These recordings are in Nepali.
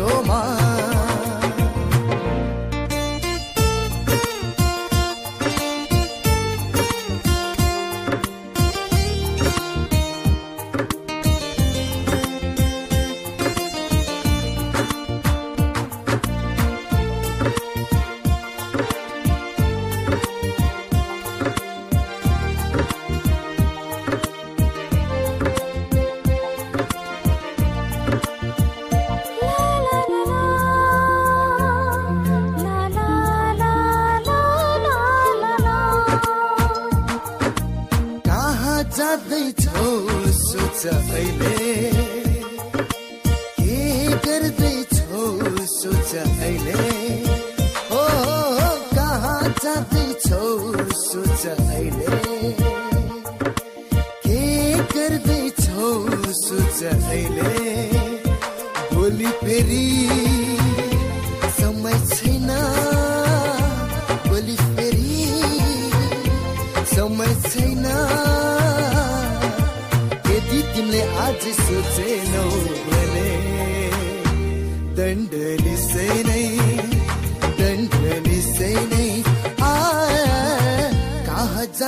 domani. चाँदी छौ सोच अहिले। के गर्दैछौ सोच अहिले? बोली फेरि समय छैन। बोली फेरि समय छैन। यदि तिमीले आज सोचेनौ भने दण्डली नै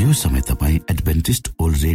यो समय तपाईँ एडभेन्टिस्ट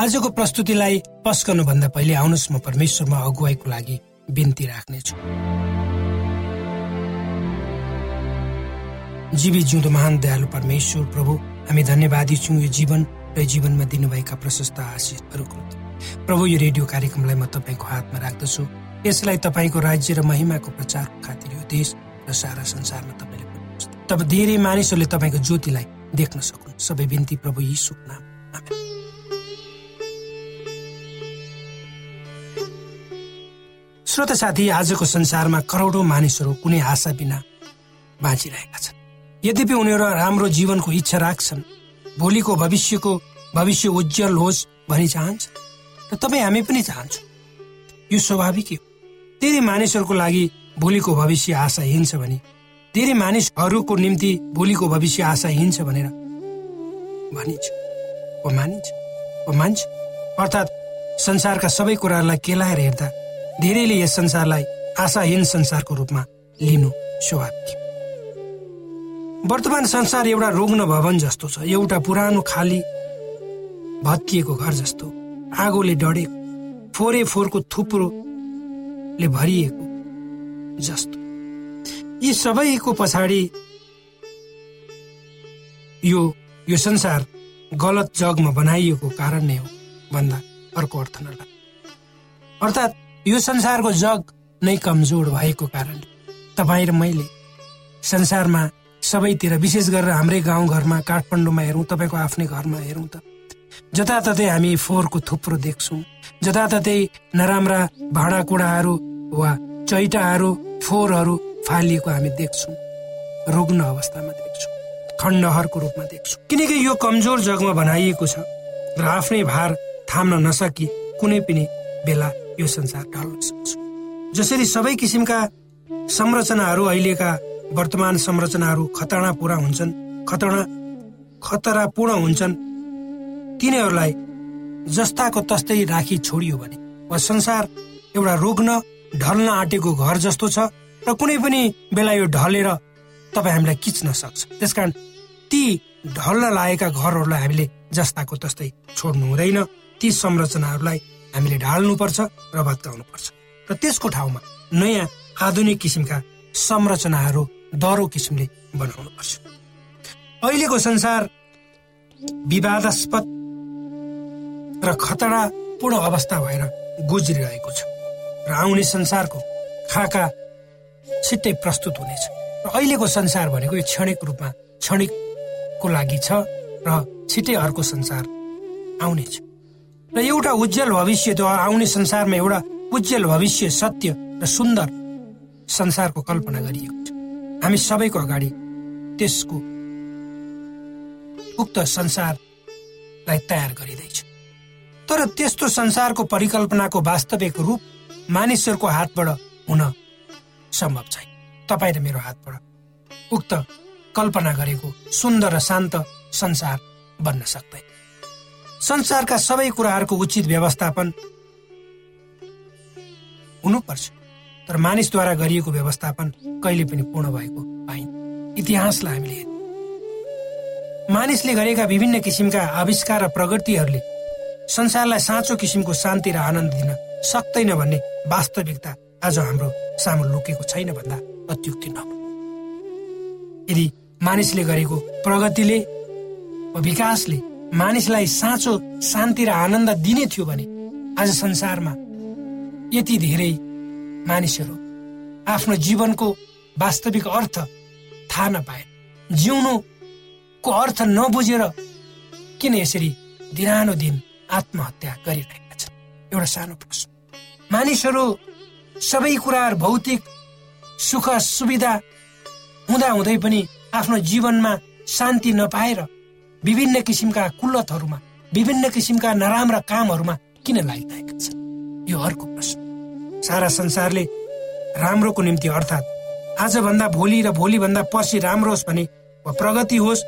आजको प्रस्तुतिलाई पस्कनुभन्दा पहिले आउनुहोस् म परमेश्वरमा अगुवाईको लागि बिन्ती राख्नेछु। जीवी जिउँदो महान दयालु परमेश्वर प्रभु हामी धन्यवादी छौँ यो जीवन र जीवनमा दिनुभएका प्रशस्त आशिषहरूको प्रभु यो रेडियो कार्यक्रमलाई म तपाईँको हातमा राख्दछु। यसलाई तपाईँको राज्य र महिमाको प्रचारको खातिर यो देश र सारा संसारमा तपाईँले। तब धेरै मानिसहरूले तपाईँको ज्योतिलाई देख्न सकुन्। सबै बिन्ती प्रभु यी नाम श्रोत साथी आजको संसारमा करोडौँ मानिसहरू कुनै आशा बिना बाँचिरहेका छन्। यद्यपि उनीहरू राम्रो जीवनको इच्छा राख्छन् भोलिको भविष्यको भविष्य उज्जवल होस् भनी चाहन्छ र तपाईँ हामी पनि चाहन्छौँ। यो स्वाभाविक हो। धेरै मानिसहरूको लागि भोलिको भविष्य आशाहीन छ भने धेरै मानिसहरूको निम्ति भोलिको भविष्य आशाहीन छ भनेर भनिन्छ। वा मानिन्छ? वा मान्छ? अर्थात् संसारका सबै कुराहरूलाई केलाएर हेर्दा धेरैले यस संसारलाई आशाहीन संसारको रूपमा लिनु स्वाभाविक वर्तमान संसार एउटा रोग्न भवन जस्तो छ एउटा पुरानो खाली भत्किएको घर जस्तो। आगोले डढेको फोरे फोरको थुप्रोले भरिएको जस्तो। यी सबैको पछाडि यो यो संसार गलत जगमा बनाइएको कारण नै हो भन्दा अर्को अर्थ नला। अर्थात् यो संसारको जग नै कमजोर भएको कारणले तपाईँ र मैले संसारमा सबैतिर विशेष गरेर हाम्रै गाउँघरमा काठमाडौँमा हेरौँ तपाईँको आफ्नै घरमा हेरौँ त। जताततै हामी फोहोरको थुप्रो देख्छौँ। जताततै नराम्रा भाँडाकुँडाहरू वा चैटाहरू फोहोरहरू फालिएको हामी देख्छौँ। रुग्न अवस्थामा देख्छौँ। खण्डहरको रूपमा देख्छौँ। किनकि यो कमजोर जगमा बनाइएको छ र आफ्नै भार थाम्न नसकी कुनै पनि बेला यो संसार ढल्न सक्छ जसरी सबै किसिमका संरचनाहरू अहिलेका वर्तमान संरचनाहरू खतरापूर्ण हुन्छन् खतरा खतरापूर्ण हुन्छन् तिनीहरूलाई जस्ताको तस्तै राखी छोडियो भने वा संसार एउटा रोग्न ढल्न आँटेको घर जस्तो छ र कुनै पनि बेला यो ढलेर तपाईँ हामीलाई किच्न सक्छ। त्यसकारण ती ढल्न लागेका घरहरूलाई हामीले जस्ताको तस्तै छोड्नु हुँदैन। ती संरचनाहरूलाई हामीले ढाल्नुपर्छ र भत्काउनुपर्छ। र त्यसको ठाउँमा नयाँ आधुनिक किसिमका संरचनाहरू दह्रो किसिमले बनाउनुपर्छ। अहिलेको संसार विवादास्पद र खतरापूर्ण अवस्था भएर गुज्रिरहेको छ र आउने संसारको खाका छिट्टै प्रस्तुत हुनेछ। र अहिलेको संसार भनेको यो क्षणिक रूपमा क्षणिकको लागि छ र छिट्टै अर्को संसार आउनेछ। र एउटा उज्जवल भविष्य त्यो आउने संसारमा एउटा उज्जवल भविष्य सत्य र सुन्दर संसारको कल्पना गरिएको छ। हामी सबैको अगाडि त्यसको उक्त संसारलाई तयार गरिँदैछ। तर त्यस्तो संसारको परिकल्पनाको वास्तविक रूप मानिसहरूको हातबाट हुन सम्भव छैन। तपाईँ र मेरो हातबाट उक्त कल्पना गरेको सुन्दर र शान्त संसार बन्न सक्दैन। संसारका सबै कुराहरूको उचित व्यवस्थापन हुनुपर्छ तर मानिसद्वारा गरिएको व्यवस्थापन कहिले पनि पूर्ण भएको पाइन इतिहासलाई हामीले। मानिसले गरेका विभिन्न किसिमका आविष्कार र प्रगतिहरूले संसारलाई साँचो किसिमको शान्ति र आनन्द दिन सक्दैन भन्ने वास्तविकता आज हाम्रो सामु लुकेको छैन भन्दा अत्युक्ति नहो यदि मानिसले गरेको प्रगतिले विकासले मानिसलाई साँचो शान्ति र आनन्द दिने थियो भने आज संसारमा यति धेरै मानिसहरू आफ्नो जीवनको वास्तविक अर्थ थाहा नपाए जिउनुको अर्थ नबुझेर किन यसरी दिनानो दिन आत्महत्या गरिरहेका छन्? एउटा सानो प्रश्न। मानिसहरू सबै कुराहरू भौतिक सुख सुविधा हुँदा हुँदै पनि आफ्नो जीवनमा शान्ति नपाएर विभिन्न किसिमका कुल्लतहरूमा विभिन्न किसिमका नराम्रा कामहरूमा किन लागिरहेका छन्? यो अर्को प्रश्न। सारा संसारले राम्रोको निम्ति अर्थात् आजभन्दा भोलि र भोलिभन्दा पर्सि राम्रो होस् भने वा प्रगति होस्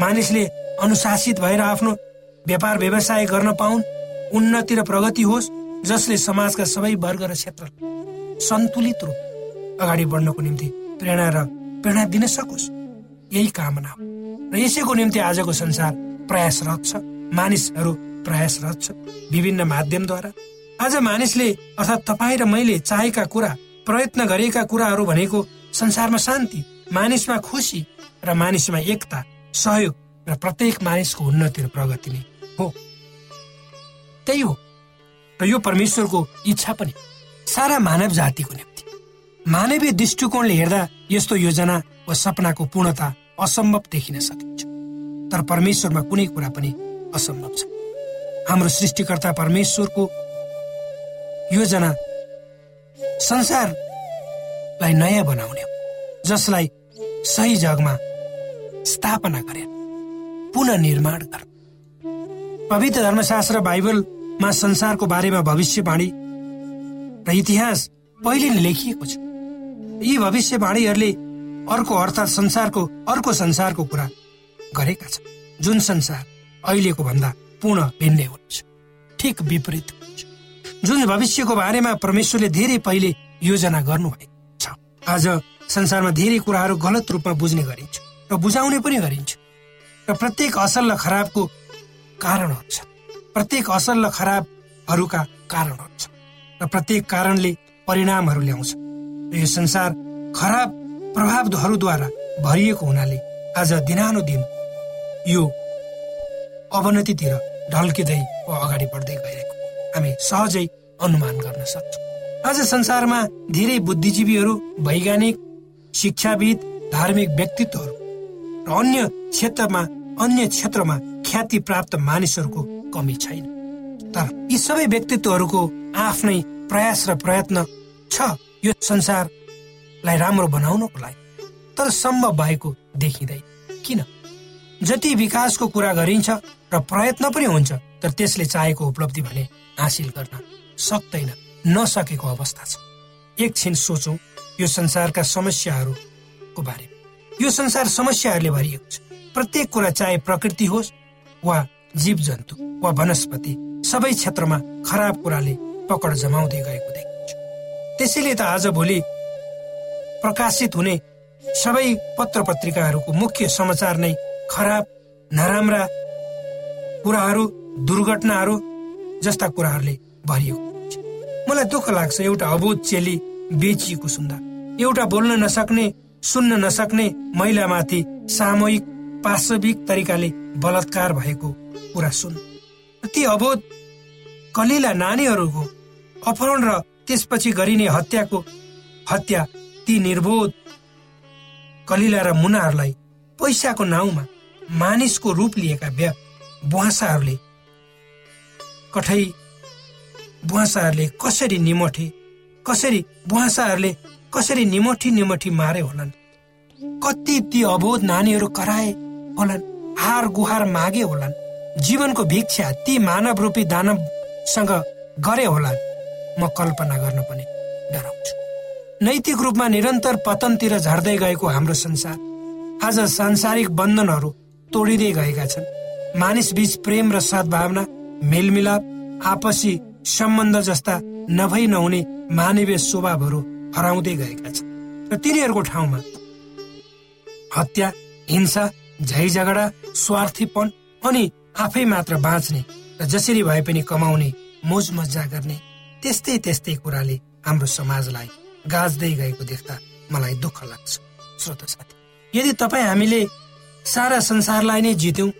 मानिसले अनुशासित भएर आफ्नो व्यापार व्यवसाय गर्न पाउन् उन्नति र प्रगति होस् जसले समाजका सबै वर्ग र क्षेत्र सन्तुलित रूप अगाडि बढ्नको निम्ति प्रेरणा र प्रेरणा दिन सकोस्। यही कामना हो। र यसैको निम्ति आजको संसार प्रयासरत छ। मानिसहरू प्रयासरत छ विभिन्न माध्यमद्वारा। आज मानिसले अर्थात् तपाईँ र मैले चाहेका कुरा प्रयत्न गरेका कुराहरू भनेको संसारमा शान्ति मानिसमा खुसी र मानिसमा एकता सहयोग र प्रत्येक मानिसको उन्नति र प्रगति नै हो। त्यही हो। र यो परमेश्वरको इच्छा पनि सारा मानव जातिको निम्ति। मानवीय दृष्टिकोणले हेर्दा यस्तो योजना वा सपनाको पूर्णता असम्भव देखिन सकिन्छ। तर परमेश्वरमा कुनै कुरा पनि असम्भव छ। हाम्रो सृष्टिकर्ता परमेश्वरको योजना संसारलाई नयाँ बनाउने हो जसलाई सही जगमा स्थापना गरे पुनः निर्माण गर। पवित्र धर्मशास्त्र बाइबलमा संसारको बारेमा भविष्यवाणी र इतिहास पहिले नै लेखिएको छ। यी भविष्यवाणीहरूले अर्को अर्थात् संसारको अर्को संसारको कुरा गरेका छन्। जुन संसार अहिलेको भन्दा पूर्ण भिन्नै हुनेछ ठिक विपरीत हुनेछ। जुन भविष्यको बारेमा परमेश्वरले धेरै पहिले योजना गर्नुभएको छ आज संसारमा धेरै कुराहरू गलत रूपमा बुझ्ने गरिन्छ र बुझाउने पनि गरिन्छ। र प्रत्येक असल र खराबको कारणहरू छ प्रत्येक असल र खराबहरूका कारणहरू छ र प्रत्येक कारणले परिणामहरू ल्याउँछ। यो संसार खराब प्रभावहरूद्वारा भरिएको हुनाले आज दिनानो दिन यो अवनतितिर ढल्किँदै वा अगाडि बढ्दै गइरहेको हामी सहजै अनुमान गर्न सक्छौँ। आज संसारमा धेरै बुद्धिजीवीहरू वैज्ञानिक शिक्षाविद धार्मिक व्यक्तित्वहरू र अन्य क्षेत्रमा अन्य क्षेत्रमा ख्याति प्राप्त मानिसहरूको कमी छैन। तर यी सबै व्यक्तित्वहरूको आफ्नै प्रयास र प्रयत्न छ। यो संसारलाई राम्रो बनाउनको लागि तर सम्भव भएको देखिँदै। किन? जति विकासको कुरा गरिन्छ र प्रयत्न पनि हुन्छ तर त्यसले चाहेको उपलब्धि भने हासिल गर्न सक्दैन नसकेको अवस्था छ। एकछिन सोचौँ यो संसारका समस्याहरूको बारेमा यो संसार समस्याहरूले भरिएको छ। प्रत्येक कुरा चाहे प्रकृति होस् वा जीव जन्तु वा वनस्पति सबै क्षेत्रमा खराब कुराले पकड जमाउँदै गएको देखिन्छ। त्यसैले त आज भोलि प्रकाशित हुने सबै पत्र पत्रिकाहरूको मुख्य समाचार नै खराब नराम्रा कुराहरू दुर्घटनाहरू जस्ता कुराहरूले हुन्छ। मलाई दुःख लाग्छ एउटा अबोध चेली बेचिएको सुन्दा। एउटा बोल्न नसक्ने सुन्न नसक्ने महिलामाथि सामूहिक पाशविक तरिकाले बलात्कार भएको कुरा सुन। ती अबोध कलिला नानीहरूको अपहरण र त्यसपछि गरिने हत्याको हत्या ती निर्बोध कलिला र मुनाहरूलाई पैसाको नाउँमा मानिसको रूप लिएका व्या बुहासाहरूले कठै बुहासाहरूले कसरी निमठे कसरी बुहासाहरूले कसरी निमठी निमठी मारे होलान्? कति ती अबोध नानीहरू कराए होलान् हार गुहार मागे होलान् जीवनको भिक्षा ती मानव रूपी दानवसँग गरे होलान्? म कल्पना गर्न पनि डराउँछु। नैतिक रूपमा निरन्तर पतनतिर झर्दै गएको हाम्रो संसार। आज सांसारिक बन्धनहरू तोडिँदै गएका छन्। मानिस बीच प्रेम र सद्भावना मेलमिलाप आपसी सम्बन्ध जस्ता नभई नहुने मानवीय स्वभावहरू हराउँदै गएका छन्। र तिनीहरूको ठाउँमा हत्या हिंसा झै झगडा स्वार्थीपन अनि आफै मात्र बाँच्ने र जसरी भए पनि कमाउने मोज मजा गर्ने त्यस्तै त्यस्तै कुराले हाम्रो समाजलाई गाज्दै गएको देख्दा मलाई दुःख लाग्छ श्रोता साथी। यदि तपाईँ हामीले सारा संसारलाई नै जित्यौँ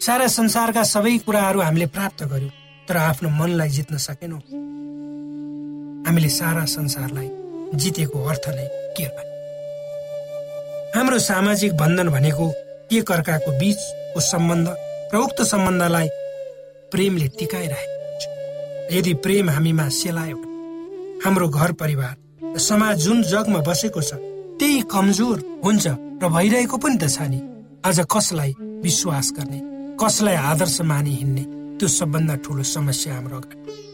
सारा संसारका सबै कुराहरू हामीले प्राप्त गर्यौँ तर आफ्नो मनलाई जित्न सकेनौँ हामीले सारा संसारलाई जितेको अर्थ नै के भयो हाम्रो सामाजिक बन्धन भनेको एक अर्काको बीचको सम्बन्ध र उक्त सम्बन्धलाई प्रेमले टिकाइरहेको यदि प्रेम हामीमा सेलायो हाम्रो घर परिवार समाज जुन जगमा बसेको छ त्यही कमजोर हुन्छ र भइरहेको पनि त छ नि। आज कसलाई विश्वास गर्ने कसलाई आदर्श मानि हिँड्ने त्यो सबभन्दा ठुलो समस्या हाम्रो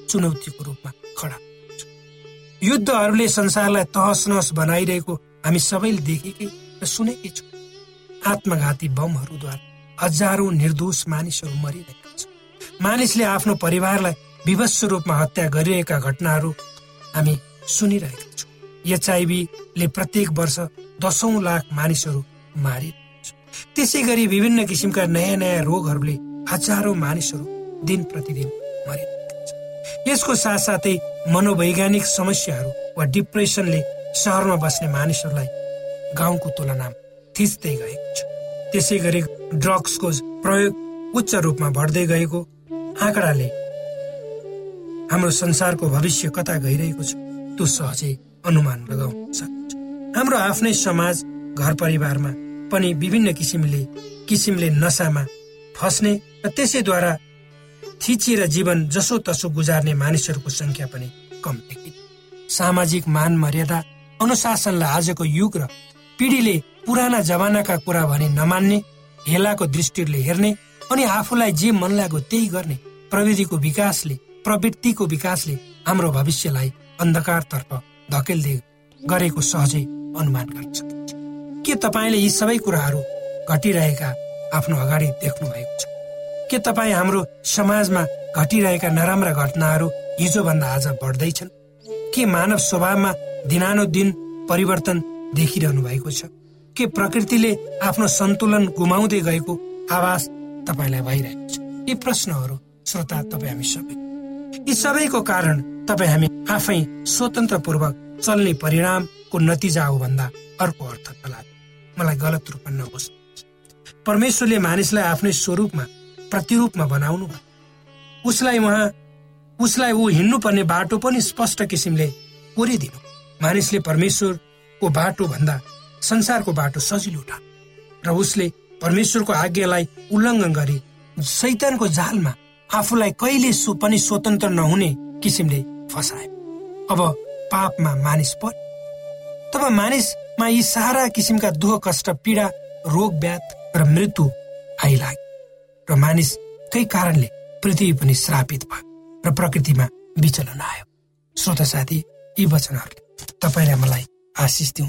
चुनौतीको रूपमा खडा युद्धहरूले संसारलाई तहस नहस बनाइरहेको हामी सबैले देखेकै र सुनेकै छु। आत्मघाती बमहरूद्वारा हजारौं निर्दोष मानिसहरू मरिरहेका छन्। मानिसले आफ्नो परिवारलाई विभत्स रूपमा हत्या गरिरहेका घटनाहरू हामी सुनिरहेका छौँ। एचआइभीले प्रत्येक वर्ष दसौं लाख मानिसहरू छन् त्यसै गरी विभिन्न किसिमका नयाँ नयाँ रोगहरूले हजारौं मानिसहरू दिन प्रतिदिन मरिरहेका छन् यसको साथसाथै मनोवैज्ञानिक समस्याहरू वा डिप्रेसनले सहरमा बस्ने मानिसहरूलाई गाउँको तुलनामा थिच्दै गएको छ। त्यसै गरी ड्रग्सको प्रयोग उच्च रूपमा बढ्दै गएको आँकडाले हाम्रो संसारको भविष्य कता गइरहेको छ त्यो सहजै अनुमान लगाउन सकिन्छ। हाम्रो आफ्नै समाज घर परिवारमा पनि विभिन्न किसिमले किसिमले नसामा फस्ने र त्यसैद्वारा थिचिएर जीवन जसो तसो गुजार्ने मानिसहरूको संख्या पनि कम देखिन्छ। सामाजिक मान मर्यादा अनुशासनलाई आजको युग र पिँढीले पुराना जमानाका कुरा भने नमान्ने हेलाको दृष्टिले हेर्ने अनि आफूलाई जे मन लाग्यो त्यही गर्ने प्रविधिको विकासले प्रवृत्तिको विकासले हाम्रो भविष्यलाई अन्धकारतर्फ धकेल्दै गरेको सहजै अनुमान सकिन्छ के तपाईँले यी सबै कुराहरू घटिरहेका आफ्नो अगाडि देख्नु भएको छ? के तपाईँ हाम्रो समाजमा घटिरहेका नराम्रा घटनाहरू हिजोभन्दा आज बढ्दैछन्? के मानव स्वभावमा दिनानुदिन परिवर्तन देखिरहनु भएको छ? के प्रकृतिले आफ्नो सन्तुलन गुमाउँदै गएको आवाज तपाईँलाई भइरहेको छ? यी प्रश्नहरू श्रोता तपाईँ हामी सबै यी सबैको कारण तपाईँ हामी आफै स्वतन्त्रपूर्वक चल्ने परिणामको नतिजा हो भन्दा अर्को अर्थ नलाग मलाई गलत रूपमा नहोस्। परमेश्वरले मानिसलाई आफ्नै स्वरूपमा प्रतिरूपमा बनाउनु उसलाई उहाँ उसलाई ऊ हिँड्नुपर्ने बाटो पनि स्पष्ट किसिमले कोरिदिनु मानिसले परमेश्वर को बाटो भन्दा संसारको बाटो सजिलो उठा र उसले परमेश्वरको आज्ञालाई उल्लङ्घन गरी सैतानको जालमा आफूलाई कहिले सो पनि स्वतन्त्र नहुने किसिमले फसाए। अब पापमा मानिस पर तब मानिसमा यी सारा किसिमका दुःख कष्ट पीडा रोग व्याध र मृत्यु आइलाग्यो र मानिसकै कारणले पृथ्वी पनि श्रापित भयो र प्रकृतिमा विचलन आयो। श्रोत साथी यी वचनहरूले तपाईँलाई मलाई आशिष दिउँ।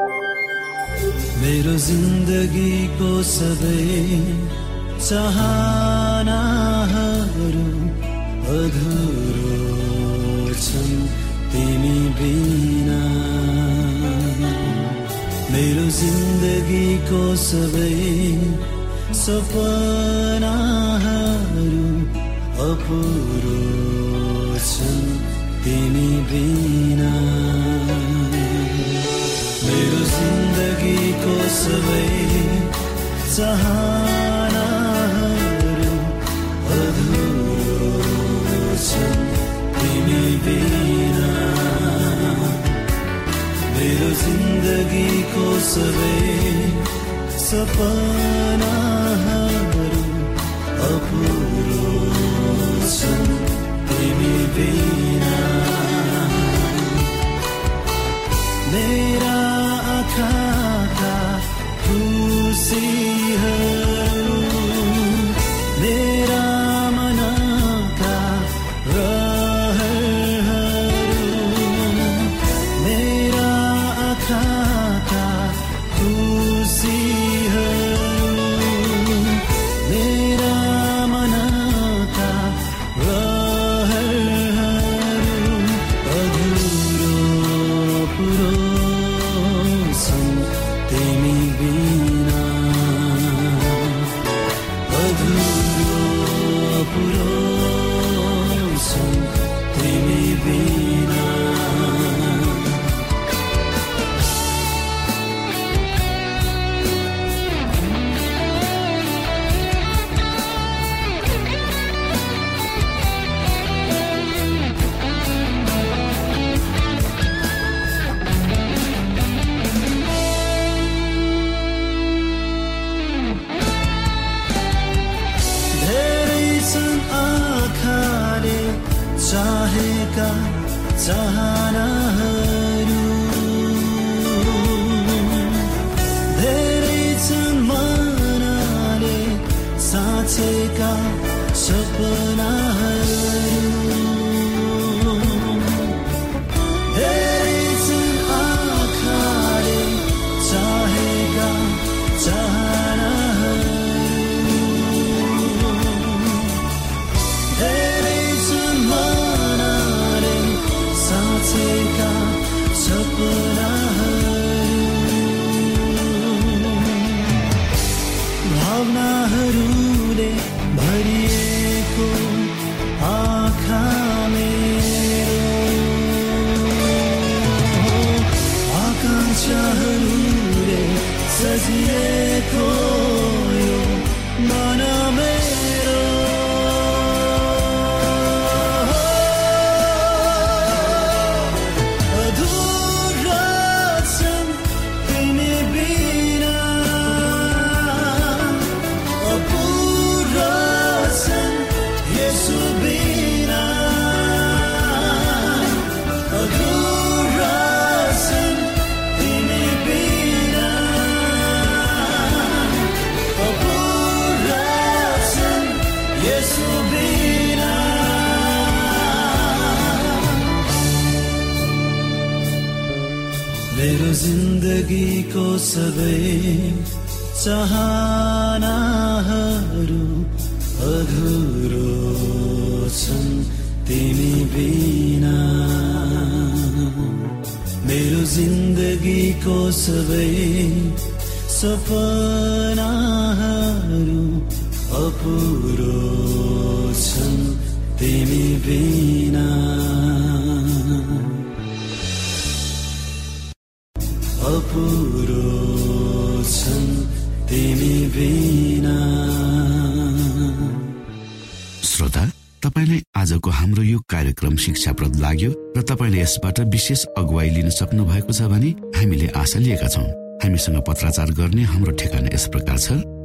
मेरो जिन्दगीको सबै चाहनाहरू अधुरो छन् तिमी बिना। मेरो जिन्दगीको सबै सपनाहरू अपुरो छन् तिमी बिना। सबै चाहनाहरू अधुरो छन् तिमी बिना मेरो जिन्दगीको सबै सपनाहरू अपुरो छन् तिमी बिना मेरा see. साँचेका सपनाहरू तिमी बिना अपुरो छन् तिमी बिना श्रोता तपाईँलाई आजको हाम्रो यो कार्यक्रम शिक्षाप्रद लाग्यो र तपाईँले यसबाट विशेष अगुवाई लिन सक्नु भएको छ भने हामीले आशा लिएका छौँ। हामीसँग पत्राचार गर्ने हाम्रो ठेगाना यस प्रकार छ।